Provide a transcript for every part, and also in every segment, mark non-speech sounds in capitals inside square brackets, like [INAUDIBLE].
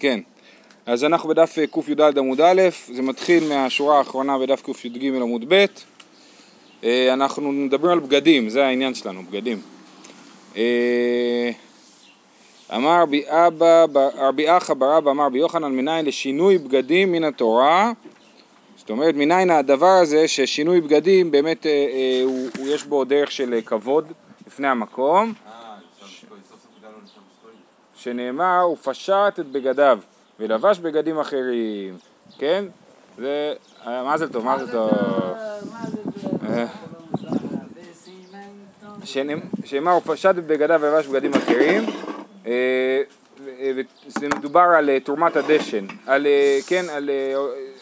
כן. אז אנחנו בדף אה, קי"ד עמוד א', זה מתחיל מהשורה האחרונה בדף קי"ג עמוד ב'. אה, אנחנו מדברים על בגדים, זה העניין שלנו, בגדים. אה, אמר רבי אבא, רבי אחא בר אבא אמר רבי יוחנן מניין לשינוי בגדים מן התורה זאת אומרת מניין הדבר הזה ששינוי בגדים באמת הוא, הוא יש בו דרך של כבוד לפני המקום שנאמר הוא פשט את בגדיו ולבש בגדים אחרים, כן? זה, מה זה טוב, מה זה טוב? שנאמר הוא פשט את בגדיו ולבש בגדים אחרים זה מדובר על תרומת הדשן, על, כן, על,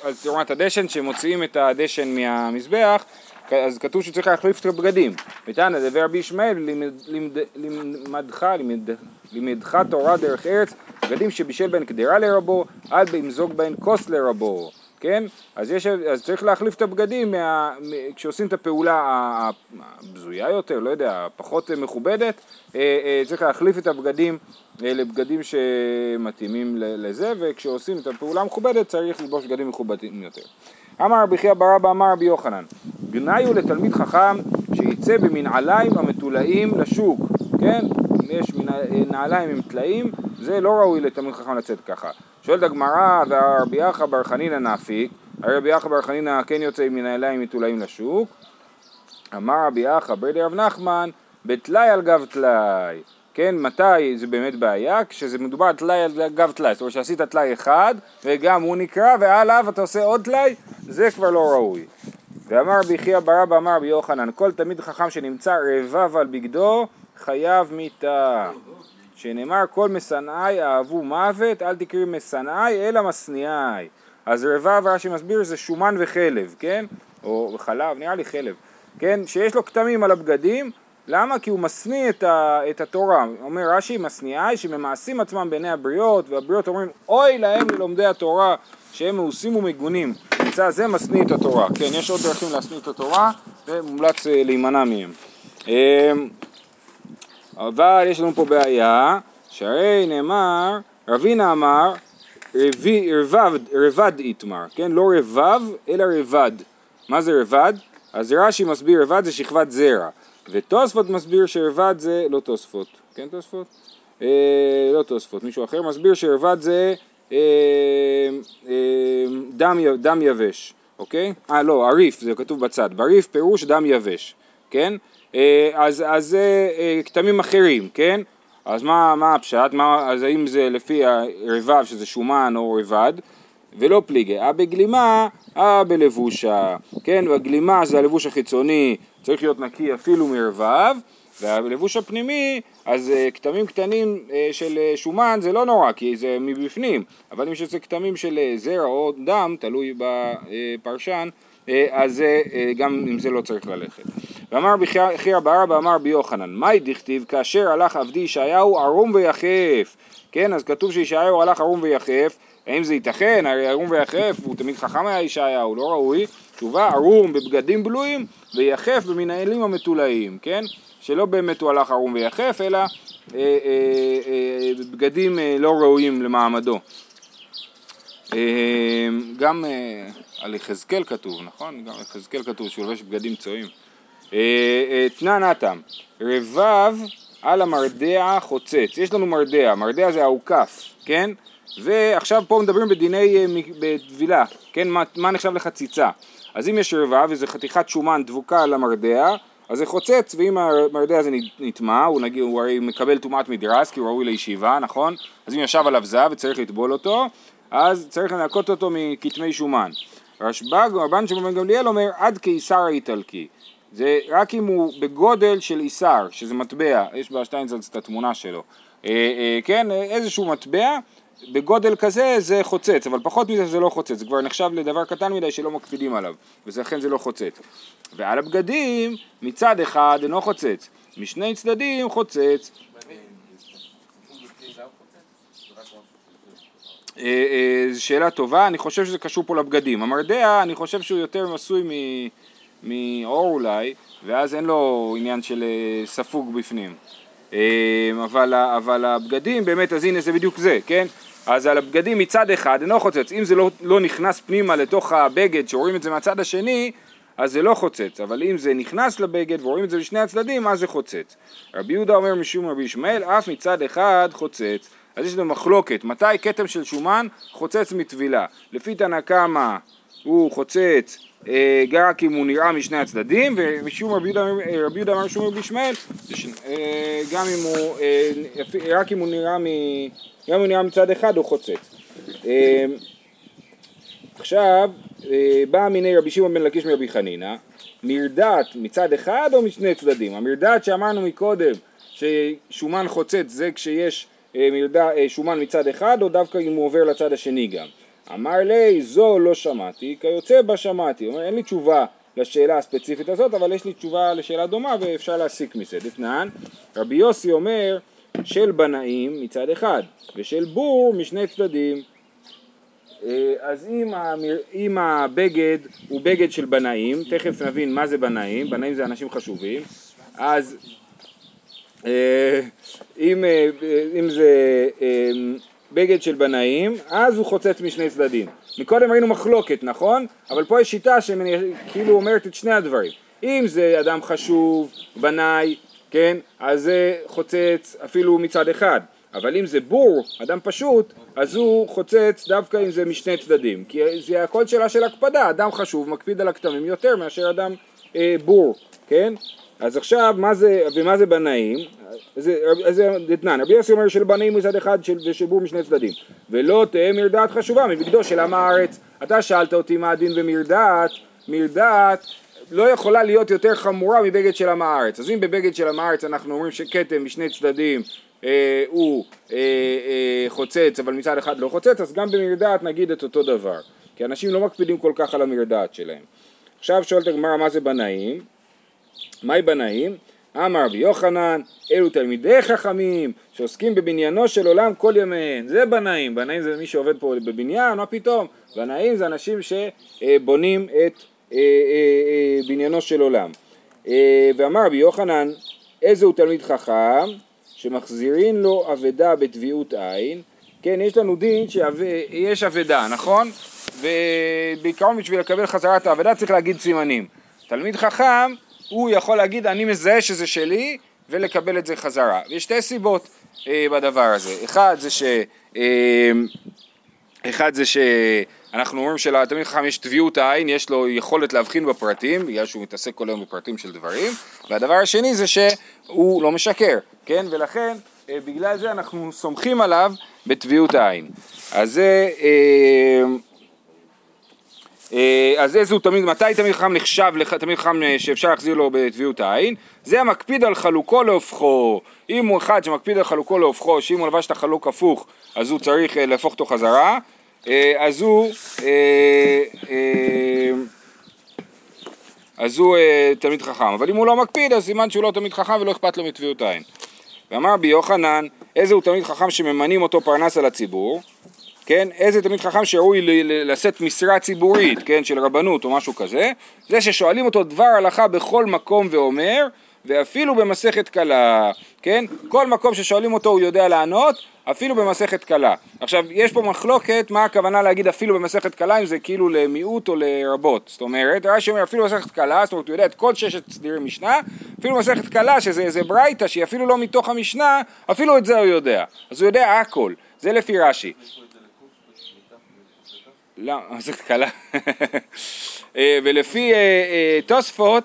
על תרומת הדשן שמוציאים את הדשן מהמזבח אז כתוב שצריך להחליף את הבגדים. ותנא דבר רבי ישמעאל לימדך, לימדך תורה דרך ארץ, בגדים שבישל בהן קדרה לרבו, אל באמזוג בהן כוס לרבו. כן? אז, יש, אז צריך להחליף את הבגדים מה, כשעושים את הפעולה הבזויה יותר, לא יודע, פחות מכובדת, אה, אה, צריך להחליף את הבגדים אה, לבגדים שמתאימים לזה, וכשעושים את הפעולה המכובדת צריך ללבוש בגדים מכובדים יותר. אמר רבי חייא ברבא אמר רבי יוחנן, גנאי לתלמיד חכם שיצא במנעליים המתולעים לשוק, כן? אם יש נעליים עם טלאים, זה לא ראוי לתלמיד חכם לצאת ככה. שואלת הגמרא, והרבי אחא בר חנינא נפיק, הרי רבי אחא בר חנינא כן יוצא עם נעליים מתולעים לשוק. אמר רבי אחא ברדי רב נחמן, בטלאי על גב טלאי. כן, מתי זה באמת בעיה? כשזה מדובר על טלאי על גב טלאי, זאת אומרת שעשית טלאי אחד וגם הוא נקרע ועליו אתה עושה עוד טלאי, זה כבר לא ראוי. ואמר רבי חייא ברבא אמר רבי יוחנן, כל תלמיד חכם שנמצא רבב על בגדו חייב מיתה. שנאמר כל משנאי אהבו מוות, אל תקראי משנאי אלא משניאי. אז רבב רש"י מסביר זה שומן וחלב, כן? או חלב, נראה לי חלב, כן? שיש לו כתמים על הבגדים למה? כי הוא משניא את, את התורה. אומר רש"י, משניאי שממעשים עצמם בעיני הבריות, והבריות אומרים, אוי להם ללומדי התורה, שהם מאוסים ומגונים. נמצא זה משניא את התורה. כן, יש עוד דרכים להשניא את התורה, ומומלץ אה, להימנע מהם. אמ, אבל יש לנו פה בעיה, שהרי נאמר, רבינה אמר, רבב, רבד איתמר, כן? לא רבב, אלא רבד. מה זה רבד? אז רש"י מסביר, רבד זה שכבת זרע. ותוספות מסביר שערבד זה לא תוספות, כן תוספות? אה, לא תוספות, מישהו אחר מסביר שערבד זה אה, אה, דם, דם יבש, אוקיי? אה לא, עריף, זה כתוב בצד, בריף פירוש דם יבש, כן? אה, אז, אז זה אה, כתמים אחרים, כן? אז מה, מה הפשט? מה, אז האם זה לפי הרבב שזה שומן או רבד? ולא פליגי, אה בגלימה, אה בלבושה, כן, והגלימה זה הלבוש החיצוני, צריך להיות נקי אפילו מרבב, והלבוש הפנימי, אז uh, כתמים קטנים uh, של uh, שומן זה לא נורא, כי זה מבפנים, אבל אם יש איזה כתמים של זרע או דם, תלוי בפרשן, אז גם עם זה לא צריך ללכת. ואמר בחייא ברבא אמר ביוחנן, מאי דכתיב כאשר הלך עבדי ישעיהו ערום ויחף, כן, אז כתוב שישעיהו הלך ערום ויחף, האם זה ייתכן? הרי ערום ויחף, הוא תמיד חכם היה ישעיהו, לא ראוי. תשובה, ערום בבגדים בלויים ויחף במנהלים המתולעים, כן? שלא באמת הוא הלך ערום ויחף, אלא אה, אה, אה, בגדים אה, לא ראויים למעמדו. אה, גם אה, על יחזקאל כתוב, נכון? גם על יחזקאל כתוב שהוא לובש בגדים צועים. אה, אה, תנא נתם, רבב על המרדע חוצץ. יש לנו מרדע, מרדע זה האוכף, כן? ועכשיו פה מדברים בדיני אה, בטבילה, כן? מה, מה נחשב לחציצה? אז אם יש רבע וזה חתיכת שומן דבוקה על המרדע, אז זה חוצץ, ואם המרדע הזה נטמע, הוא, נגיד, הוא הרי מקבל טומאת מדרס כי הוא ראוי לישיבה, נכון? אז אם ישב עליו זב וצריך לטבול אותו, אז צריך לנקות אותו מכתמי שומן. רשב"ג, רבן שמעון בן גמליאל אומר עד קיסר האיטלקי. זה רק אם הוא בגודל של איסר, שזה מטבע, יש בשטיינזלץ את התמונה שלו. אה, אה, כן, איזשהו מטבע בגודל כזה זה חוצץ, אבל פחות מזה זה לא חוצץ, זה כבר נחשב לדבר קטן מדי שלא מקפידים עליו, ולכן זה לא חוצץ. ועל הבגדים, מצד אחד אינו חוצץ, משני צדדים חוצץ. אה, אה, זו שאלה טובה, אני חושב שזה קשור פה לבגדים. המרדע, אני חושב שהוא יותר עשוי מאור אולי, ואז אין לו עניין של אה, ספוג בפנים. אבל, אבל הבגדים באמת, אז הנה זה בדיוק זה, כן? אז על הבגדים מצד אחד אינו חוצץ, אם זה לא, לא נכנס פנימה לתוך הבגד שרואים את זה מהצד השני, אז זה לא חוצץ, אבל אם זה נכנס לבגד ורואים את זה בשני הצדדים, אז זה חוצץ. רבי יהודה אומר משום רבי ישמעאל, אף מצד אחד חוצץ. אז יש לנו מחלוקת, מתי כתם של שומן חוצץ מטבילה? לפי תנא קמא הוא חוצץ אה, רק אם הוא נראה משני הצדדים, ומשום רבי יהודה אה, אמר משום רבי ישמעאל, אה, גם אם הוא, רק אם הוא נראה, מ, גם אם הוא נראה מצד אחד הוא חוצץ. עכשיו, בא מיני רבי שמעון בן לקיש מרבי חנינא, מרדת מצד אחד או משני צדדים? המרדת שאמרנו מקודם ששומן חוצץ זה כשיש מרדה, שומן מצד אחד או דווקא אם הוא עובר לצד השני גם? אמר לי זו לא שמעתי, כיוצא בה שמעתי. אומר אין לי תשובה לשאלה הספציפית הזאת, אבל יש לי תשובה לשאלה דומה ואפשר להסיק מזה. דתנן, רבי יוסי אומר של בנאים מצד אחד, ושל בור משני צדדים. אה, אז אם, המר... אם הבגד הוא בגד של בנאים, תכף נבין מה זה בנאים, בנאים זה אנשים חשובים, אז אה, אם, אה, אם זה בגד של בנאים, אז הוא חוצץ משני צדדים. מקודם ראינו מחלוקת, נכון? אבל פה יש שיטה שכאילו אומרת את שני הדברים. אם זה אדם חשוב, בנאי, כן? אז זה חוצץ אפילו מצד אחד. אבל אם זה בור, אדם פשוט, אז הוא חוצץ דווקא אם זה משני צדדים. כי זה הכל שאלה של הקפדה, אדם חשוב מקפיד על הכתמים יותר מאשר אדם אה, בור, כן? אז עכשיו, מה זה, ומה זה בנאים? זה דתנן, רבי יוסי אומר שלבנים מצד אחד ושבור משני צדדים. ולא תהא מרדעת חשובה מבגדו של עם הארץ. אתה שאלת אותי מה הדין במרדעת מרדעת לא יכולה להיות יותר חמורה מבגד של עם הארץ. אז אם בבגד של עם הארץ אנחנו אומרים שכתם משני צדדים אה, הוא אה, אה, חוצץ אבל מצד אחד לא חוצץ אז גם במרדעת נגיד את אותו דבר. כי אנשים לא מקפידים כל כך על המרדעת שלהם. עכשיו שואלת הגמרא מה זה בנאים מהי בנאים? אמר רבי יוחנן, אלו תלמידי חכמים שעוסקים בבניינו של עולם כל ימיהם. זה בנאים, בנאים זה מי שעובד פה בבניין, מה פתאום? בנאים זה אנשים שבונים את אה, אה, אה, בניינו של עולם. ואמר רבי יוחנן, איזה הוא תלמיד חכם שמחזירין לו אבדה בטביעות עין. כן, יש לנו דין שיש אבדה, נכון? ובעיקרון בשביל לקבל חזרה את האבדה צריך להגיד סימנים. תלמיד חכם הוא יכול להגיד אני מזהה שזה שלי ולקבל את זה חזרה. ויש שתי סיבות אה, בדבר הזה. אחד זה ש... אה, אחד זה שאנחנו אומרים שלתלמיד חכם יש טביעות העין, יש לו יכולת להבחין בפרטים, בגלל שהוא מתעסק כל היום בפרטים של דברים, והדבר השני זה שהוא לא משקר, כן? ולכן אה, בגלל זה אנחנו סומכים עליו בטביעות העין. אז זה... אה, אז איזה הוא תמיד, מתי תמיד חכם נחשב לתמיד חכם אה, שאפשר להחזיר לו בטביעות העין? זה המקפיד על חלוקו להופכו. אם הוא אחד שמקפיד על חלוקו להופכו, שאם הוא לבש את החלוק הפוך, אז הוא צריך אה, להפוך אותו חזרה, אז הוא, אז הוא תלמיד חכם. אבל אם הוא לא מקפיד, אז סימן שהוא לא תלמיד חכם ולא אכפת לו מטביעות העין. ואמר בי יוחנן, איזה הוא תלמיד חכם שממנים אותו פרנס על הציבור? כן, איזה תלמיד חכם שראוי לשאת משרה ציבורית, כן, של רבנות או משהו כזה, זה ששואלים אותו דבר הלכה בכל מקום ואומר, ואפילו במסכת קלה, כן, כל מקום ששואלים אותו הוא יודע לענות, אפילו במסכת קלה. עכשיו, יש פה מחלוקת מה הכוונה להגיד אפילו במסכת קלה, אם זה כאילו למיעוט או לרבות. זאת אומרת, רש"י אומר אפילו במסכת קלה, זאת אומרת, הוא יודע את כל ששת סדירי משנה, אפילו במסכת קלה, שזה איזה ברייתא שהיא אפילו לא מתוך המשנה, אפילו את זה הוא יודע. אז הוא יודע הכל. זה לפי רש"י. לא, מסכת קלה. אה, ולפי אה, אה, תוספות,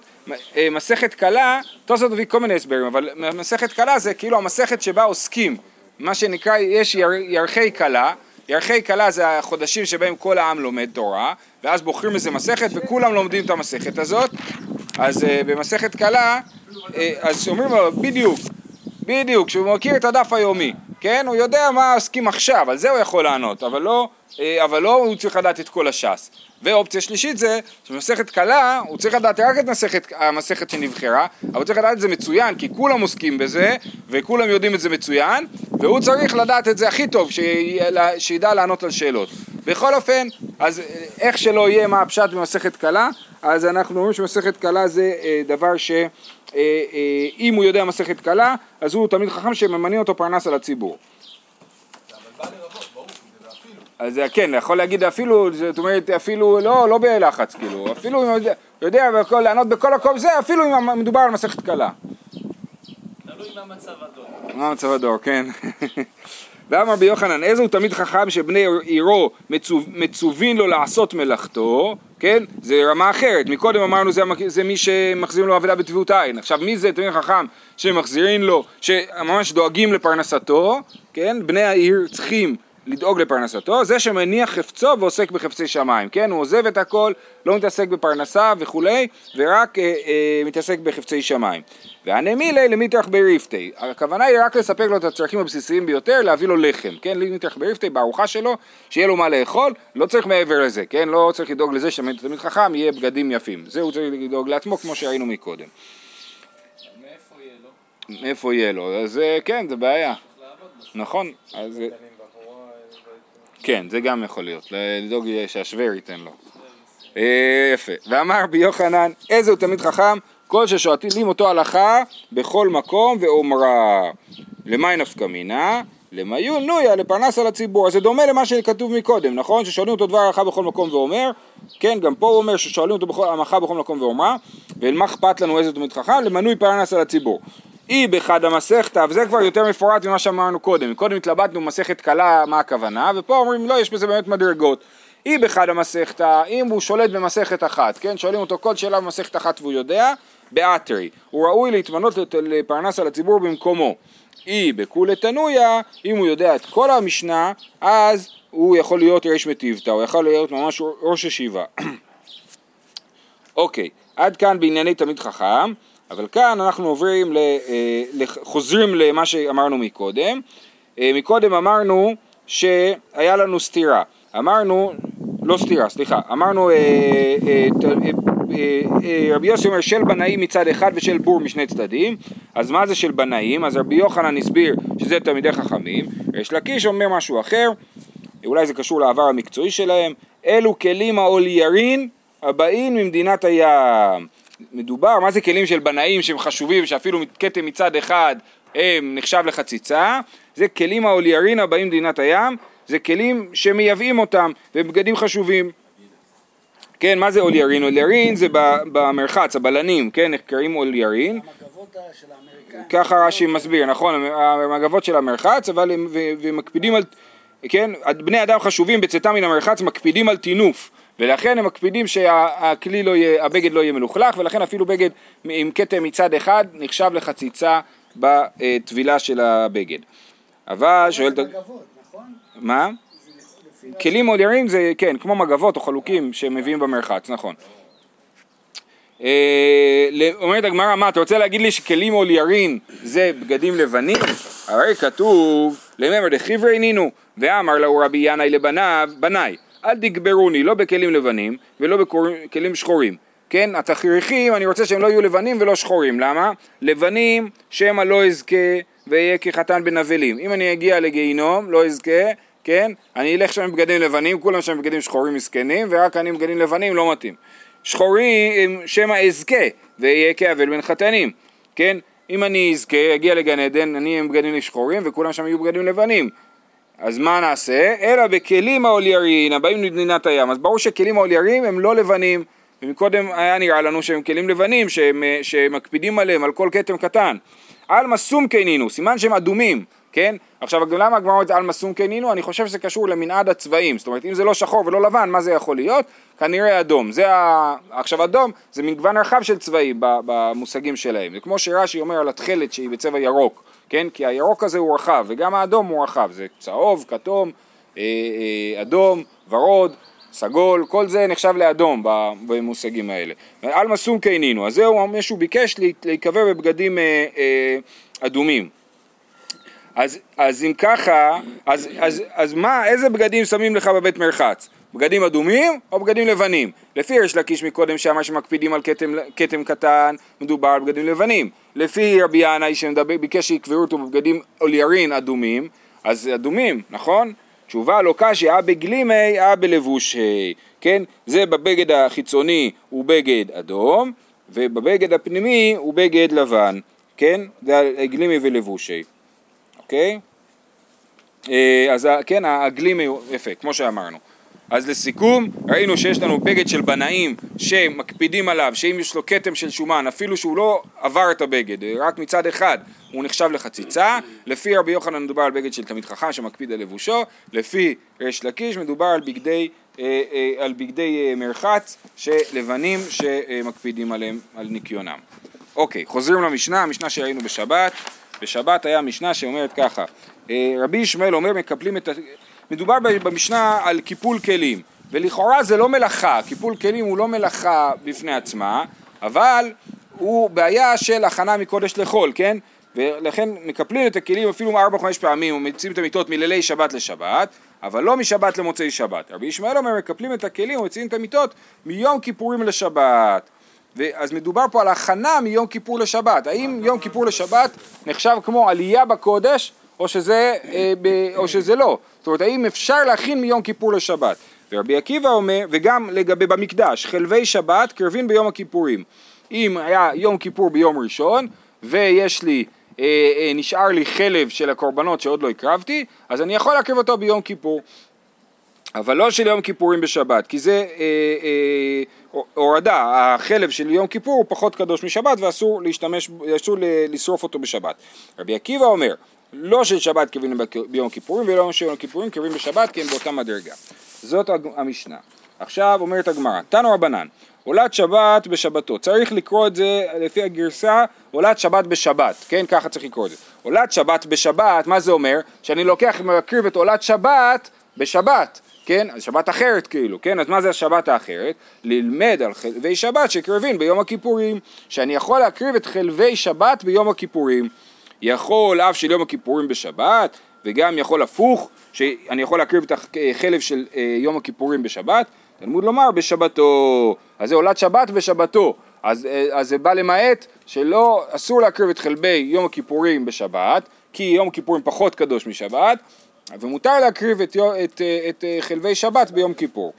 מסכת קלה, תוספות מביא כל מיני הסברים, אבל מסכת קלה זה כאילו המסכת שבה עוסקים, מה שנקרא, יש ירחי קלה, ירחי קלה זה החודשים שבהם כל העם לומד תורה, ואז בוחרים איזה מסכת וכולם לומדים את המסכת הזאת, אז במסכת קלה, אז אומרים לו, בדיוק, בדיוק, כשהוא מכיר את הדף היומי, כן? הוא יודע מה עוסקים עכשיו, על זה הוא יכול לענות, אבל לא אה, אבל לא הוא צריך לדעת את כל הש"ס. ואופציה שלישית זה שבמסכת קלה הוא צריך לדעת רק את מסכת, המסכת שנבחרה, אבל הוא צריך לדעת את זה מצוין, כי כולם עוסקים בזה, וכולם יודעים את זה מצוין, והוא צריך לדעת את זה הכי טוב, שידע לענות על שאלות. בכל אופן, אז איך שלא יהיה מה הפשט במסכת קלה, אז אנחנו אומרים שמסכת קלה זה אה, דבר ש... אה, אם הוא יודע מסכת קלה, אז הוא תלמיד חכם שממנים אותו פרנס על הציבור. אז זה כן, יכול להגיד אפילו, זאת אומרת, אפילו, לא, לא בלחץ, כאילו, אפילו אם יודע, יודע והכל, לענות בכל מקום זה, אפילו אם מדובר על מסכת קלה. תלוי מה מצב הדור. מה מצב הדור, כן. [LAUGHS] ואמר רבי יוחנן, איזה הוא תמיד חכם שבני עירו מצו, מצווין לו לעשות מלאכתו, כן? זה רמה אחרת. מקודם אמרנו זה, זה מי שמחזירים לו עבודה בטביעות עין. עכשיו מי זה תמיד חכם שמחזירים לו, שממש דואגים לפרנסתו, כן? בני העיר צריכים לדאוג לפרנסתו, זה שמניח חפצו ועוסק בחפצי שמיים, כן? הוא עוזב את הכל, לא מתעסק בפרנסה וכולי, ורק אה, אה, מתעסק בחפצי שמיים. והנמילי למיטרח בריפתי, הכוונה היא רק לספק לו את הצרכים הבסיסיים ביותר, להביא לו לחם, כן? למיטרח בריפתי, בארוחה שלו, שיהיה לו מה לאכול, לא צריך מעבר לזה, כן? לא צריך לדאוג לזה שתלמיד חכם יהיה בגדים יפים, זה הוא צריך לדאוג לעצמו כמו שראינו מקודם. מאיפה יהיה לו? מאיפה יהיה לו? אז אה, כן, זה בעיה. נכון, אז כן, זה גם יכול להיות, לדאוג שהשוור ייתן לו. אה, יפה. ואמר רבי יוחנן, איזה הוא תמיד חכם? כל ששואלים אותו הלכה בכל מקום ואומרה. למאי נפקא מינה? למיון נויה לפרנס על הציבור. אז זה דומה למה שכתוב מקודם, נכון? ששואלים אותו דבר הלכה בכל מקום ואומר, כן, גם פה הוא אומר ששואלים אותו בכל, הלכה בכל מקום ואומרה, ומה אכפת לנו איזה תמיד חכם? למנוי פרנס על הציבור. אי בחד המסכתא, וזה כבר יותר מפורט ממה שאמרנו קודם, קודם התלבטנו מסכת קלה מה הכוונה, ופה אומרים לא, יש בזה באמת מדרגות. אי בחד המסכתא, אם הוא שולט במסכת אחת, כן, שואלים אותו כל שאלה במסכת אחת והוא יודע, באתרי, הוא ראוי להתמנות לפרנס על הציבור במקומו. אי בכולי תנויה, אם הוא יודע את כל המשנה, אז הוא יכול להיות ריש מטיבתא, הוא יכול להיות ממש ראש ישיבה. [COUGHS] אוקיי, עד כאן בענייני תמיד חכם. אבל כאן אנחנו עוברים, ל, אה, חוזרים למה שאמרנו מקודם. אה, מקודם אמרנו שהיה לנו סתירה. אמרנו, לא סתירה, סליחה, אמרנו אה, רבי יוסי אומר של בנאים מצד אחד ושל בור משני צדדים, אז מה זה של בנאים? אז רבי יוחנן הסביר שזה תלמידי חכמים, יש לקיש אומר משהו אחר, אולי זה קשור לעבר המקצועי שלהם, אלו כלים העוליירין הבאים ממדינת הים. מדובר, מה זה כלים של בנאים שהם חשובים, שאפילו כתם מצד אחד הם נחשב לחציצה, זה כלים האוליירין הבאים מדינת הים, זה כלים שמייבאים אותם, והם בגדים חשובים. כן, מה זה אוליירין? אוליירין זה במרחץ, הבלנים, כן, נחקרים אוליירין. המגבות של האמריקאים. ככה רש"י מסביר, נכון, המגבות של המרחץ, אבל הם מקפידים על, כן, בני אדם חשובים בצאתם מן המרחץ מקפידים על טינוף. ולכן הם מקפידים שהכלי לא יהיה, הבגד לא יהיה מלוכלך, ולכן אפילו בגד עם כתם מצד אחד נחשב לחציצה בטבילה של הבגד. אבל שואל... זה מגבות, נכון? מה? כלים מודיעין זה, כן, כמו מגבות או חלוקים שמביאים במרחץ, נכון. אה, אומרת הגמרא, מה, אתה רוצה להגיד לי שכלים אוליירין זה בגדים לבנים? הרי כתוב, לממר דחיברי נינו, ואמר לו רבי ינאי לבניו, בניי, אל תגברוני לא בכלים לבנים ולא בכלים שחורים. כן, התכריכים, אני רוצה שהם לא יהיו לבנים ולא שחורים. למה? לבנים, שמא לא אזכה ואהיה כחתן בן אבלים. אם אני אגיע לגיהינום, לא אזכה, כן, אני אלך שם עם בגדים לבנים, כולם שם עם בגדים שחורים מסכנים, ורק אני עם בגדים לבנים לא מתאים. שחורים, שמא אזכה ואהיה כאבל בן חתנים. כן, אם אני אזכה, אגיע לגן עדן, אני עם בגדים שחורים וכולם שם יהיו בגדים לבנים. אז מה נעשה? אלא בכלים האוליירין הבאים למדינת הים. אז ברור שכלים האוליירין הם לא לבנים, ומקודם היה נראה לנו שהם כלים לבנים שהם, אה, שמקפידים עליהם על כל כתם קטן. עלמא סומקי נינו, סימן שהם אדומים, כן? עכשיו למה הגמרא אומרת עלמא סומקי נינו? אני חושב שזה קשור למנעד הצבעים, זאת אומרת אם זה לא שחור ולא לבן, מה זה יכול להיות? כנראה אדום. זה ה... עכשיו אדום זה מגוון רחב של צבעים במושגים שלהם, זה כמו שרש"י אומר על התכלת שהיא בצבע ירוק, כן? כי הירוק הזה הוא רחב, וגם האדום הוא רחב, זה צהוב, כתום, אה, אה, אדום, ורוד, סגול, כל זה נחשב לאדום במושגים האלה. עלמא סומקי נינו, אז זהו, מישהו ביקש להיקבר בבגדים אה, אדומים. אז, אז אם ככה, אז, אז, אז מה, איזה בגדים שמים לך בבית מרחץ? בגדים אדומים או בגדים לבנים? לפי ריש לקיש מקודם שאמר שמקפידים על כתם, כתם קטן, מדובר על בגדים לבנים. לפי רבי ינאי שביקש שיקברו אותו בבגדים אוליירין אדומים, אז אדומים, נכון? תשובה לא קשי, אה בגלימי, אה בלבושי, כן? זה בבגד החיצוני הוא בגד אדום, ובבגד הפנימי הוא בגד לבן, כן? זה גלימי ולבושי. אוקיי? אה, אז כן, העגלים היו, יפה, כמו שאמרנו. אז לסיכום, ראינו שיש לנו בגד של בנאים שמקפידים עליו, שאם יש לו כתם של שומן, אפילו שהוא לא עבר את הבגד, רק מצד אחד הוא נחשב לחציצה, לפי רבי יוחנן מדובר על בגד של תלמיד חכם שמקפיד על לבושו, לפי ריש לקיש מדובר על בגדי, אה, אה, על בגדי אה, מרחץ שלבנים שמקפידים עליהם, על ניקיונם. אוקיי, חוזרים למשנה, המשנה שראינו בשבת, בשבת היה משנה שאומרת ככה, אה, רבי ישמעאל אומר מקפלים את ה... מדובר במשנה על קיפול כלים, ולכאורה זה לא מלאכה, קיפול כלים הוא לא מלאכה בפני עצמה, אבל הוא בעיה של הכנה מקודש לחול, כן? ולכן מקפלים את הכלים אפילו ארבע חמש פעמים ומציעים את המיטות מלילי שבת לשבת, אבל לא משבת למוצאי שבת. רבי ישמעאל אומר מקפלים את הכלים ומציעים את המיטות מיום כיפורים לשבת. אז מדובר פה על הכנה מיום כיפור לשבת. האם יום כיפור לשבת נחשב כמו עלייה בקודש או שזה, אה, או שזה לא? זאת אומרת, האם אפשר להכין מיום כיפור לשבת? ורבי עקיבא אומר, וגם לגבי במקדש, חלבי שבת קרבין ביום הכיפורים. אם היה יום כיפור ביום ראשון ויש לי, אה, אה, נשאר לי חלב של הקורבנות שעוד לא הקרבתי, אז אני יכול להקריב אותו ביום כיפור. אבל לא של יום כיפורים בשבת, כי זה אה, אה, הורדה, החלב של יום כיפור הוא פחות קדוש משבת ואסור להשתמש, אסור לשרוף אותו בשבת. רבי עקיבא אומר, לא של שבת קרבים ביום כיפורים ולא של יום כיפורים קרבים בשבת כי הם באותה מדרגה. זאת המשנה. עכשיו אומרת הגמרא, תנו רבנן, עולת שבת בשבתו, צריך לקרוא את זה לפי הגרסה עולת שבת בשבת, כן? ככה צריך לקרוא את זה. עולת שבת בשבת, מה זה אומר? שאני לוקח ומקריב את עולת שבת בשבת. כן? אז שבת אחרת כאילו, כן? אז מה זה השבת האחרת? ללמד על חלבי שבת שקרבים ביום הכיפורים, שאני יכול להקריב את חלבי שבת ביום הכיפורים. יכול אף של יום הכיפורים בשבת, וגם יכול הפוך, שאני יכול להקריב את החלב של אה, יום הכיפורים בשבת, תלמוד לומר בשבתו, אז זה עולת שבת בשבתו, אז, אה, אז זה בא למעט שלא, אסור להקריב את חלבי יום הכיפורים בשבת, כי יום הכיפורים פחות קדוש משבת, ומותר להקריב את, את, אה, את, את חלבי שבת ביום כיפור.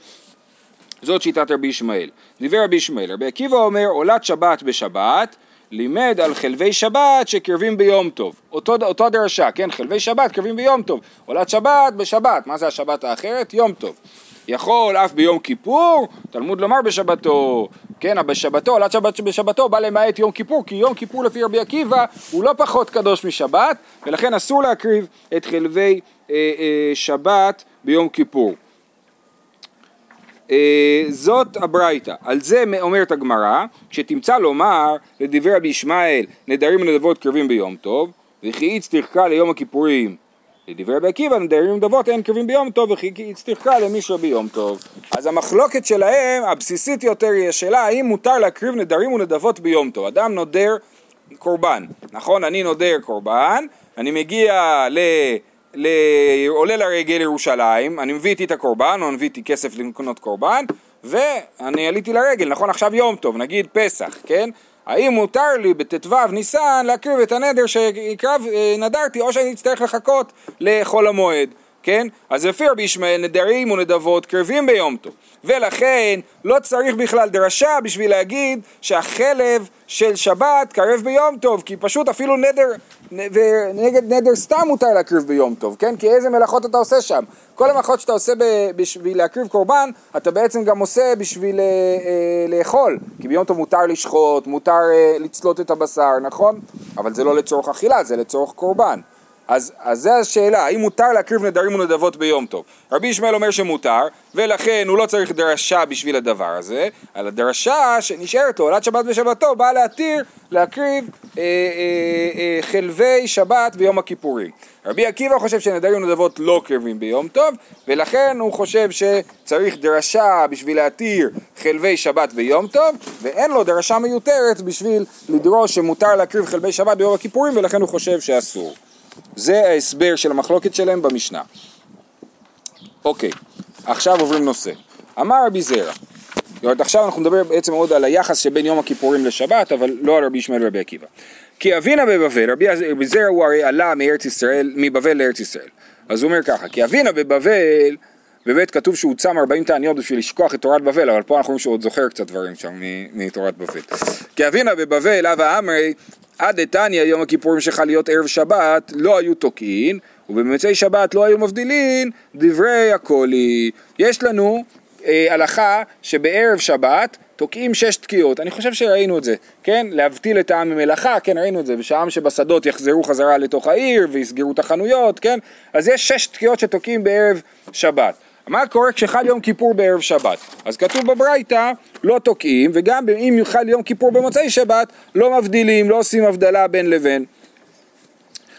זאת שיטת רבי ישמעאל. דיבר רבי ישמעאל, רבי עקיבא אומר עולת שבת בשבת, לימד על חלבי שבת שקרבים ביום טוב. אותו, אותו הדרשה, כן? חלבי שבת קרבים ביום טוב. עולת שבת בשבת, מה זה השבת האחרת? יום טוב. יכול אף ביום כיפור, תלמוד לומר בשבתו, כן, בשבתו, עולת שבת בשבתו בא למעט יום כיפור, כי יום כיפור לפי רבי עקיבא הוא לא פחות קדוש משבת, ולכן אסור להקריב את חלבי אה, אה, שבת ביום כיפור. אה, זאת הברייתא, על זה אומרת הגמרא, שתמצא לומר לדברי רבי ישמעאל נדרים ונדבות קרבים ביום טוב, וכי איץ תחקה ליום הכיפורים. לדברי רבי עקיבא נדרים ונדבות אין קרבים ביום טוב, וכי תחקה למישהו ביום טוב. אז המחלוקת שלהם, הבסיסית יותר, היא השאלה האם מותר להקריב נדרים ונדבות ביום טוב. אדם נודר קורבן, נכון? אני נודר קורבן, אני מגיע ל... ל... עולה לרגל לירושלים, אני מביא איתי את הקורבן, או מביא איתי כסף לקנות קורבן, ואני עליתי לרגל, נכון עכשיו יום טוב, נגיד פסח, כן? האם מותר לי בט"ו ניסן להקריב את הנדר שהקרב, אה, נדרתי, או שאני אצטרך לחכות לחול המועד, כן? אז לפי רבי ישמעאל נדרים ונדבות קרבים ביום טוב, ולכן לא צריך בכלל דרשה בשביל להגיד שהחלב של שבת קרב ביום טוב, כי פשוט אפילו נדר, ונגד נדר סתם מותר להקריב ביום טוב, כן? כי איזה מלאכות אתה עושה שם? כל המלאכות שאתה עושה בשביל להקריב קורבן, אתה בעצם גם עושה בשביל אה, אה, לאכול, כי ביום טוב מותר לשחוט, מותר אה, לצלות את הבשר, נכון? אבל זה לא לצורך אכילה, זה לצורך קורבן. אז, אז זו השאלה, האם מותר להקריב נדרים ונדבות ביום טוב? רבי ישמעאל אומר שמותר, ולכן הוא לא צריך דרשה בשביל הדבר הזה, על הדרשה שנשארת לו, עולת שבת בשבתו, באה להתיר להקריב אה, אה, אה, חלבי שבת ביום הכיפורים. רבי עקיבא חושב שנדרים ונדבות לא קרבים ביום טוב, ולכן הוא חושב שצריך דרשה בשביל להתיר חלבי שבת ביום טוב, ואין לו דרשה מיותרת בשביל לדרוש שמותר להקריב חלבי שבת ביום הכיפורים, ולכן הוא חושב שאסור. זה ההסבר של המחלוקת שלהם במשנה. אוקיי, עכשיו עוברים נושא. אמר רבי זרע, זאת עכשיו אנחנו נדבר בעצם עוד על היחס שבין יום הכיפורים לשבת, אבל לא על רבי ישמעאל ורבי עקיבא. כי אבינה בבבל, רבי רבי זרע הוא הרי עלה מארץ ישראל, מבבל לארץ ישראל. אז הוא אומר ככה, כי אבינה בבבל, באמת כתוב שהוא צם 40 תעניות בשביל לשכוח את תורת בבל, אבל פה אנחנו רואים שהוא עוד זוכר קצת דברים שם מתורת בבל. כי אבינה בבבל, אבא אמרי, עד דתניא יום הכיפורים שלך להיות ערב שבת, לא היו תוקעין, ובמצי שבת לא היו מבדילין דברי הקולי. יש לנו אה, הלכה שבערב שבת תוקעים שש תקיעות, אני חושב שראינו את זה, כן? להבדיל את העם ממלאכה, כן ראינו את זה, ושהעם שבשדות יחזרו חזרה לתוך העיר ויסגרו את החנויות, כן? אז יש שש תקיעות שתוקעים בערב שבת. מה קורה כשחל יום כיפור בערב שבת? אז כתוב בברייתא לא תוקעים, וגם אם חל יום כיפור במוצאי שבת לא מבדילים, לא עושים הבדלה בין לבין.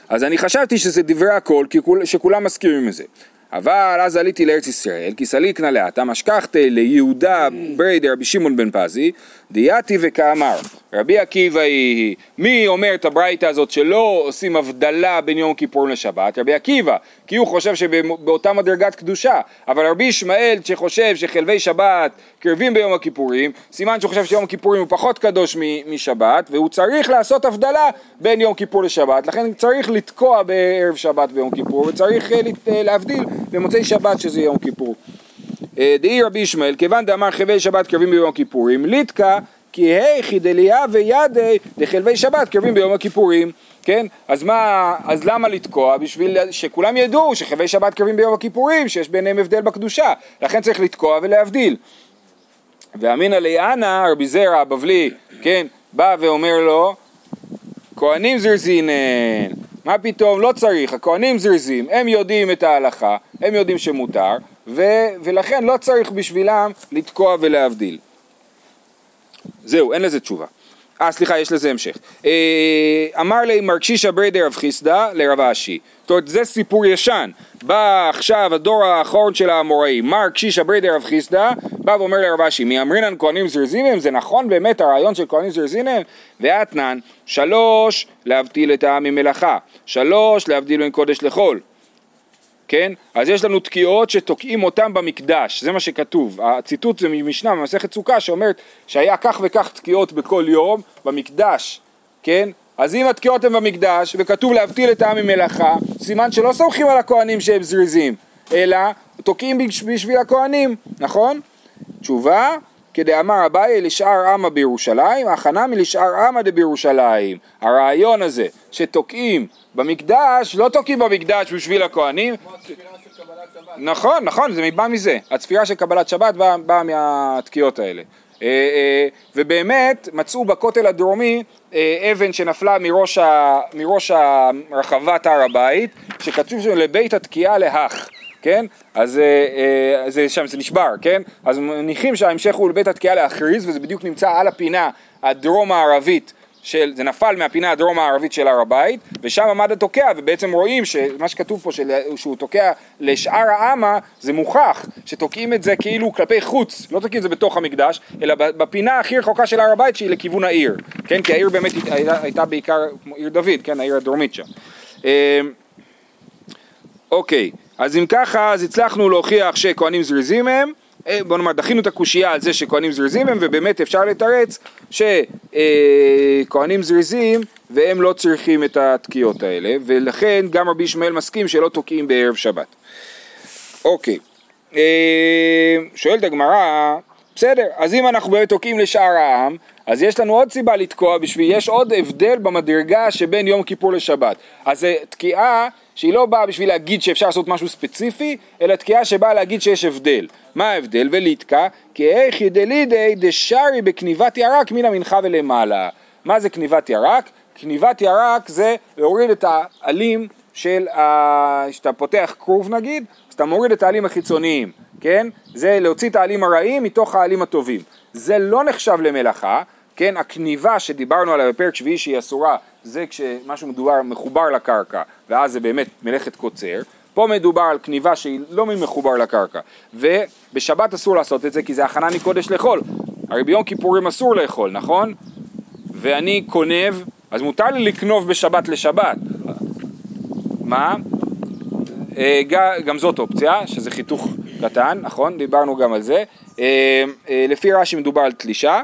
אז אני חשבתי שזה דברי הכל, כול, שכולם מסכימים עם זה. אבל אז עליתי לארץ ישראל, כי סליקנא לאטה משכחתי ליהודה ברי דרבי שמעון בן פזי, דייתי וכאמר, רבי עקיבא היא, מי אומר את הברייתא הזאת שלא עושים הבדלה בין יום כיפור לשבת? רבי עקיבא, כי הוא חושב שבאותה מדרגת קדושה, אבל רבי ישמעאל שחושב שחלבי שבת קרבים ביום הכיפורים, סימן שהוא חושב שיום הכיפורים הוא פחות קדוש משבת, והוא צריך לעשות הבדלה בין יום כיפור לשבת, לכן צריך לתקוע בערב שבת ביום כיפור, וצריך אה, אה, להבדיל במוצאי שבת שזה יום כיפור. אה, דאי רבי ישמעאל, כיוון דאמר חלבי שבת קרבים ביום הכיפורים, ליטקה כי היכי דליה וידי דחלבי שבת קרבים ביום הכיפורים, כן? אז מה, אז למה לתקוע? בשביל שכולם ידעו שחלבי שבת קרבים ביום הכיפורים, שיש ביניהם הבדל בקדושה, לכן צריך לתקוע ולהבדיל. ואמינא ליאנה, רבי זרע הבבלי, כן, בא ואומר לו, כהנים זריזין הן, מה פתאום, לא צריך, הכהנים זריזים, הם יודעים את ההלכה, הם יודעים שמותר, ו- ולכן לא צריך בשבילם לתקוע ולהבדיל. זהו, אין לזה תשובה. אה, סליחה, יש לזה המשך. אה, אמר ליה מר קשישא בריה דרב חסדא לרב אשי. זאת אומרת, זה סיפור ישן. בא עכשיו הדור האחרון של האמוראים, מר קשישא בריה דרב חסדא, בא ואומר לרב אשי, מי אמרינן כהנים זריזים הם? זה נכון באמת הרעיון של כהנים זריזים הם? ואתנן, שלוש, להבדיל את העם ממלאכה. שלוש, להבדיל בין קודש לחול. כן? אז יש לנו תקיעות שתוקעים אותם במקדש, זה מה שכתוב. הציטוט זה ממשנה במסכת סוכה שאומרת שהיה כך וכך תקיעות בכל יום במקדש, כן? אז אם התקיעות הן במקדש וכתוב להבטיל את העם ממלאכה, סימן שלא סומכים על הכהנים שהם זריזים, אלא תוקעים בשביל הכהנים, נכון? תשובה, כדאמר אביי לשאר עמה בירושלים, הכנה מלשאר עמה דבירושלים. הרעיון הזה שתוקעים במקדש, לא תוקעים במקדש בשביל הכהנים. נכון, נכון, זה בא מזה. הצפירה של קבלת שבת באה בא מהתקיעות האלה. אה, אה, ובאמת מצאו בכותל הדרומי אה, אבן שנפלה מראש, ה, מראש רחבת הר הבית, שכתוב שם לבית התקיעה להך. כן? אז אה, זה שם, זה נשבר, כן? אז מניחים שההמשך הוא לבית התקיעה להכריז, וזה בדיוק נמצא על הפינה הדרום הערבית של, זה נפל מהפינה הדרום הערבית של הר הבית, ושם עמד התוקע, ובעצם רואים שמה שכתוב פה, של, שהוא תוקע לשאר העמה, זה מוכח, שתוקעים את זה כאילו כלפי חוץ, לא תוקעים את זה בתוך המקדש, אלא בפינה הכי רחוקה של הר הבית שהיא לכיוון העיר, כן? כי העיר באמת הייתה, הייתה בעיקר עיר דוד, כן? העיר הדרומית שם. אה, אוקיי. אז אם ככה, אז הצלחנו להוכיח שכהנים זריזים הם, אה, בוא נאמר, דחינו את הקושייה על זה שכהנים זריזים הם, ובאמת אפשר לתרץ שכהנים זריזים והם לא צריכים את התקיעות האלה, ולכן גם רבי ישמעאל מסכים שלא תוקעים בערב שבת. אוקיי, אה, שואלת הגמרא, בסדר, אז אם אנחנו באמת תוקעים לשאר העם, אז יש לנו עוד סיבה לתקוע בשביל, יש עוד הבדל במדרגה שבין יום כיפור לשבת. אז זה תקיעה שהיא לא באה בשביל להגיד שאפשר לעשות משהו ספציפי, אלא תקיעה שבאה להגיד שיש הבדל. מה ההבדל? וליתקה, כי איכי דלידי דשארי בכניבת ירק מן המנחה ולמעלה. מה זה כניבת ירק? כניבת ירק זה להוריד את העלים של, ה... שאתה פותח כרוב נגיד, אז אתה מוריד את העלים החיצוניים, כן? זה להוציא את העלים הרעים מתוך העלים הטובים. זה לא נחשב למלאכה, כן? הכניבה שדיברנו עליה בפרק שביעי שהיא אסורה, זה כשמשהו מדובר מחובר לקרקע, ואז זה באמת מלאכת קוצר. פה מדובר על כניבה שהיא לא מחובר לקרקע, ובשבת אסור לעשות את זה כי זה הכנה מקודש לאכול. הרי ביום כיפורים אסור לאכול, נכון? ואני קונב, אז מותר לי לקנוב בשבת לשבת. מה? אה, גם זאת אופציה, שזה חיתוך קטן, נכון? דיברנו גם על זה. אה, אה, לפי רש"י מדובר על תלישה.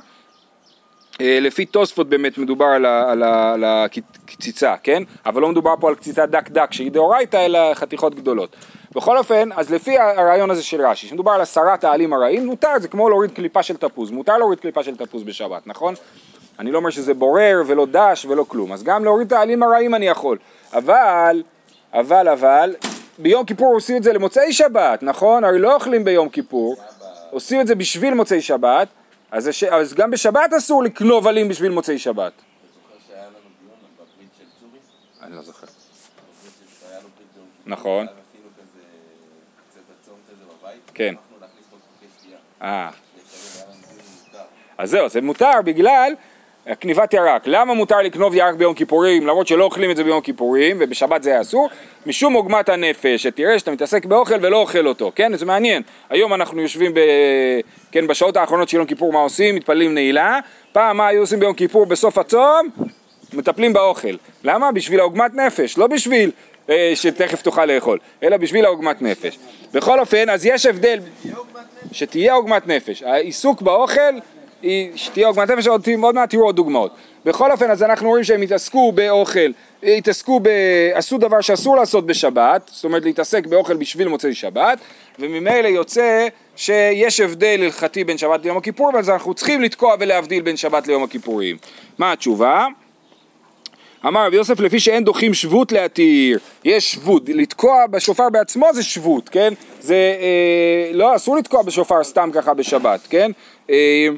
אה, לפי תוספות באמת מדובר על, ה, על, ה, על הקציצה, כן? אבל לא מדובר פה על קציצה דק דק שהיא דאורייתא אלא חתיכות גדולות. בכל אופן, אז לפי הרעיון הזה של רש"י, שמדובר על הסרת העלים הרעים, מותר, זה כמו להוריד קליפה של תפוז, מותר להוריד קליפה של תפוז בשבת, נכון? אני לא אומר שזה בורר ולא דש ולא כלום, אז גם להוריד את העלים הרעים אני יכול, אבל אבל אבל, ביום כיפור עושים את זה למוצאי שבת, נכון? הרי לא אוכלים ביום כיפור, עושים את זה בשביל מוצאי שבת, אז, הש... אז גם בשבת אסור לקנוב עלים בשביל מוצאי שבת. זוכר שהיה לנו דיון בברית של צורי? אני לא זוכר. בברית של- שהיה לו ברית ביום כיפור, נכון. בבית. כן. אה. אז זהו, זה מותר בגלל כניבת ירק. למה מותר לקנוב ירק ביום כיפורים, למרות שלא אוכלים את זה ביום כיפורים, ובשבת זה היה אסור? משום עוגמת הנפש, שתראה שאתה מתעסק באוכל ולא אוכל אותו, כן? זה מעניין. היום אנחנו יושבים ב... כן, בשעות האחרונות של יום כיפור, מה עושים? מתפללים נעילה. פעם מה היו עושים ביום כיפור בסוף הצום? מטפלים באוכל. למה? בשביל העוגמת נפש, לא בשביל אה, שתכף תוכל לאכול, אלא בשביל העוגמת נפש. בכל אופן, אז יש הבדל, שתהיה עוגמת נפש. העיסוק באוכל, היא, שתהיה עוגמת נפש, עוד, עוד מעט תראו עוד דוגמאות. בכל אופן, אז אנחנו רואים שהם התעסקו באוכל, התעסקו ב... עשו דבר שאסור לעשות בשבת, זאת אומרת להתעסק באוכל בשביל מוצאי שבת, וממילא יוצא שיש הבדל הלכתי בין שבת ליום הכיפור, ואז אנחנו צריכים לתקוע ולהבדיל בין שבת ליום הכיפורים. מה התשובה? אמר רבי יוסף לפי שאין דוחים שבות להתיר, יש שבות, לתקוע בשופר בעצמו זה שבות, כן? זה אה, לא, אסור לתקוע בשופר סתם ככה בשבת, כן? אה,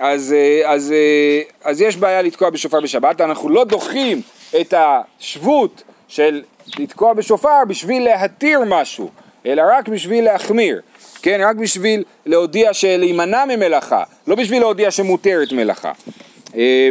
אז, אה, אז, אה, אז יש בעיה לתקוע בשופר בשבת, אנחנו לא דוחים את השבות של לתקוע בשופר בשביל להתיר משהו, אלא רק בשביל להחמיר, כן? רק בשביל להודיע שלהימנע ממלאכה, לא בשביל להודיע שמותרת מלאכה. אה,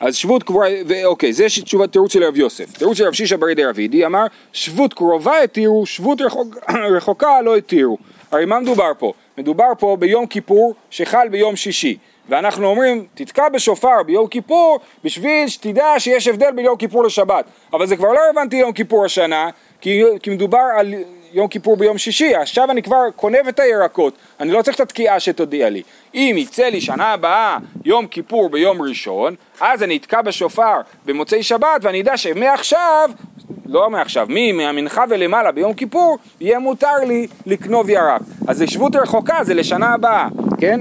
אז שבות קרובה, אוקיי, זה תשובת תירוץ של רב יוסף. תירוץ של רב שישא ברי די אמר, שבות קרובה התירו, שבות רחוק, [COUGHS] רחוקה לא התירו. הרי מה מדובר פה? מדובר פה ביום כיפור שחל ביום שישי. ואנחנו אומרים, תתקע בשופר ביום כיפור בשביל שתדע שיש הבדל בין יום כיפור לשבת. אבל זה כבר לא רלוונטי יום כיפור השנה, כי, כי מדובר על יום כיפור ביום שישי, עכשיו אני כבר קונב את הירקות, אני לא צריך את התקיעה שתודיע לי. אם יצא לי שנה הבאה יום כיפור ביום ראשון, אז אני אתקע בשופר במוצאי שבת ואני אדע שמעכשיו, לא מעכשיו, מי מהמנחה ולמעלה ביום כיפור, יהיה מותר לי לקנוב ירק. אז זה שבות רחוקה, זה לשנה הבאה, כן?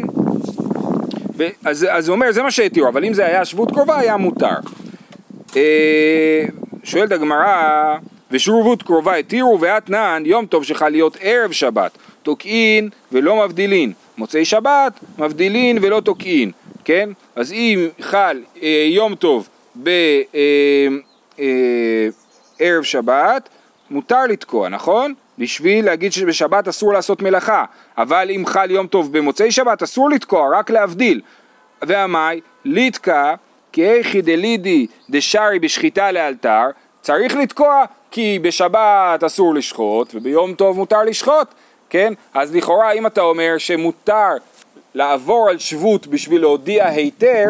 ו- אז, אז הוא אומר, זה מה שהתירו, אבל אם זה היה שבות קרובה, היה מותר. אה, שואלת הגמרא, ושרובות קרובה התירו ואתנן יום טוב שחל להיות ערב שבת, תוקעין ולא מבדילין, מוצאי שבת מבדילין ולא תוקעין, כן? אז אם חל אה, יום טוב בערב אה, אה, ערב שבת, מותר לתקוע, נכון? בשביל להגיד שבשבת אסור לעשות מלאכה, אבל אם חל יום טוב במוצאי שבת אסור לתקוע, רק להבדיל. ועמי, ליתקע, כי איכי דלידי דשארי בשחיטה לאלתר, צריך לתקוע כי בשבת אסור לשחוט וביום טוב מותר לשחוט, כן? אז לכאורה אם אתה אומר שמותר לעבור על שבות בשביל להודיע היתר,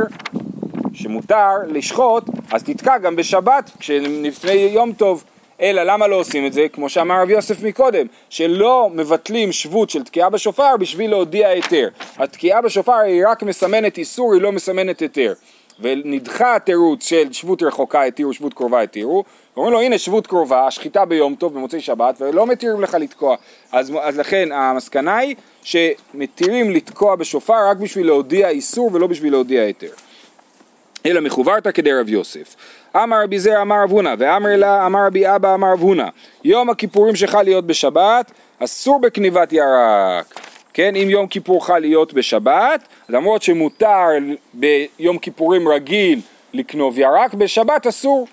שמותר לשחוט, אז תתקע גם בשבת כשלפני יום טוב. אלא למה לא עושים את זה? כמו שאמר רב יוסף מקודם, שלא מבטלים שבות של תקיעה בשופר בשביל להודיע היתר. התקיעה בשופר היא רק מסמנת איסור, היא לא מסמנת היתר. ונדחה התירוץ של שבות רחוקה התירו, שבות קרובה התירו, אומרים לו הנה שבות קרובה, השחיטה ביום טוב במוצאי שבת, ולא מתירים לך לתקוע. אז, אז לכן המסקנה היא שמתירים לתקוע בשופר רק בשביל להודיע איסור ולא בשביל להודיע היתר. אלא מחוברתא כדי רב יוסף. אמר רבי זר אמר רב הונא, ואמר לה אמר רבי אבא אמר רב הונא, יום הכיפורים שחל להיות בשבת, אסור בקניבת ירק. כן, אם יום כיפור חל להיות בשבת, למרות שמותר ביום כיפורים רגיל לקנוב ירק, בשבת אסור.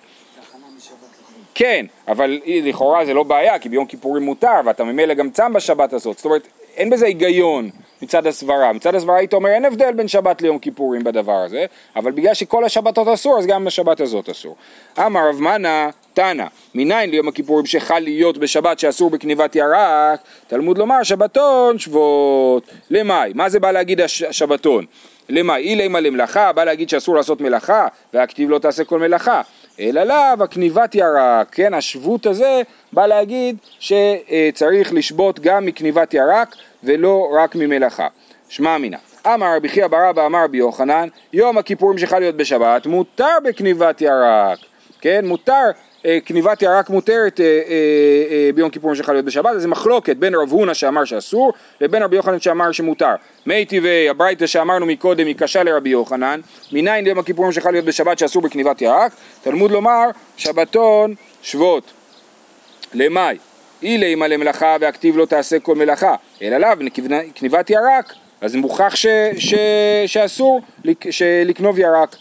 כן, אבל לכאורה זה לא בעיה, כי ביום כיפורים מותר, ואתה ממילא גם צם בשבת הזאת. זאת אומרת, אין בזה היגיון מצד הסברה. מצד הסברה היית אומר, אין הבדל בין שבת ליום כיפורים בדבר הזה, אבל בגלל שכל השבתות אסור, אז גם השבת הזאת אסור. אמר רב מנה, תנא, מניין ליום הכיפורים שחל להיות בשבת שאסור בקניבת ירק, תלמוד לומר שבתון שבועות. למאי? מה זה בא להגיד הש- השבתון? למאי? אילי למלאכה, בא להגיד שאסור לעשות מלאכה, והכתיב לא תעשה כל מלאכה. אלא לאו הכניבת ירק, כן, השבות הזה בא להגיד שצריך לשבות גם מכניבת ירק ולא רק ממלאכה. שמע אמינא. אמר רבי חייא בר אבא אמר רבי יוחנן, יום הכיפורים שחל להיות בשבת, מותר בכניבת ירק, כן, מותר, אה, כניבת ירק מותרת אה, אה, אה, ביום כיפורים שחל להיות בשבת, אז זה מחלוקת בין רב הונא שאמר שאסור, לבין רבי יוחנן שאמר שמותר. מי טבעי הברייתא שאמרנו מקודם היא קשה לרבי יוחנן, מניין ליום הכיפורים שחל להיות בשבת שאסור בכניבת ירק, תלמוד לומר שבתון שבות. למאי, אילי מלא מלאכה והכתיב לא תעשה כל מלאכה, אלא לאו כניבת ירק, אז מוכח ש, ש, שאסור לק- לקנוב ירק.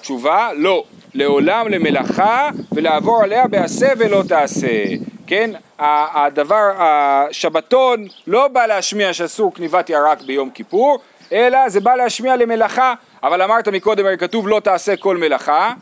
תשובה, לא. לעולם למלאכה ולעבור עליה בעשה ולא תעשה. כן? הדבר, השבתון לא בא להשמיע שאסור כניבת ירק ביום כיפור, אלא זה בא להשמיע למלאכה. אבל אמרת מקודם, הרי כתוב לא תעשה כל מלאכה.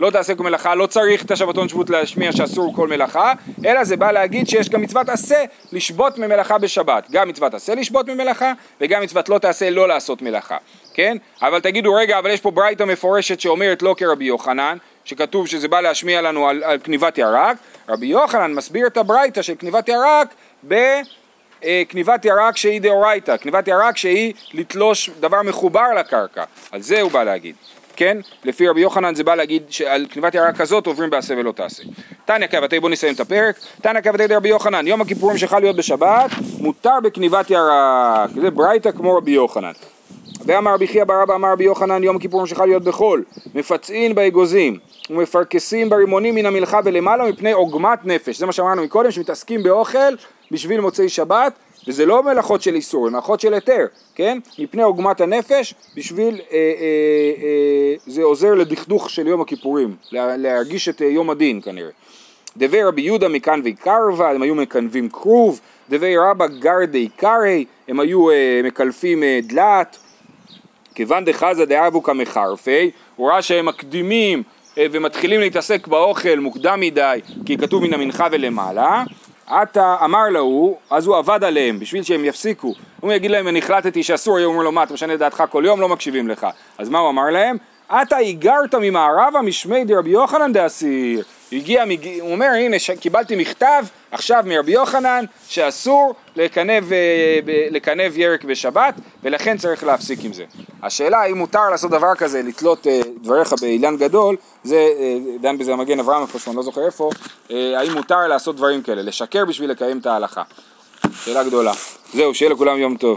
לא תעשה כל מלאכה, לא צריך את השבתון שבות להשמיע שאסור כל מלאכה, אלא זה בא להגיד שיש גם מצוות עשה לשבות ממלאכה בשבת. גם מצוות עשה לשבות ממלאכה, וגם מצוות לא תעשה לא לעשות מלאכה, כן? אבל תגידו, רגע, אבל יש פה ברייתא מפורשת שאומרת לא כרבי יוחנן, שכתוב שזה בא להשמיע לנו על, על כניבת ירק, רבי יוחנן מסביר את הברייתא של כניבת ירק ב... אה, כניבת ירק שהיא דאורייתא, כניבת ירק שהיא לתלוש דבר מחובר לקרקע, על זה הוא בא להגיד, כן? לפי רבי יוחנן זה בא להגיד שעל כניבת ירק כזאת עוברים בעשה ולא תעשה. תניא קבתי, בוא נסיים את הפרק, תניא קבתי דרבי יוחנן, יום הכיפורים שחל להיות בשבת, מותר בכניבת ירק, זה ברייתא כמו רבי יוחנן. ואמר רבי חייא ברבא אמר רבי יוחנן יום הכיפורים שחל להיות בחול מפצעין באגוזים ומפרכסים ברימונים מן המלחה ולמעלה מפני עוגמת נפש זה מה שאמרנו מקודם שמתעסקים באוכל בשביל מוצאי שבת וזה לא מלאכות של איסור, מלאכות של היתר, כן? מפני עוגמת הנפש, בשביל, אה, אה, אה, זה עוזר לדכדוך של יום הכיפורים, לה, להרגיש את אה, יום הדין כנראה. דבי רבי יהודה מכאן ויקרבה, הם היו מקנבים כרוב, דבי רבא גרדי קרעי, הם היו אה, מקלפים אה, דלת, כיוון דחזה דאבו כמחרפי, הוא ראה שהם מקדימים אה, ומתחילים להתעסק באוכל מוקדם מדי, כי כתוב מן המנחה ולמעלה, עתה אמר להוא, אז הוא עבד עליהם בשביל שהם יפסיקו. הוא יגיד להם, אני החלטתי שאסור, הוא אומר לו, מה, אתה משנה את דעתך כל יום, לא מקשיבים לך. אז מה הוא אמר להם? עתה היגרת ממערבה משמי דרבי יוחנן דאסיר. הגיע. הוא אומר, הנה. קיבלתי מכתב עכשיו מרבי יוחנן שאסור לקנב, אה, לקנב ירק בשבת, ולכן צריך להפסיק עם זה. השאלה האם מותר לעשות דבר כזה, לתלות אה, דבריך באילן גדול, זה אה, דן בזה המגן אברהם איפשהו, אני לא זוכר איפה, האם מותר לעשות דברים כאלה, לשקר בשביל לקיים את ההלכה. שאלה גדולה. זהו, שיהיה לכולם יום טוב.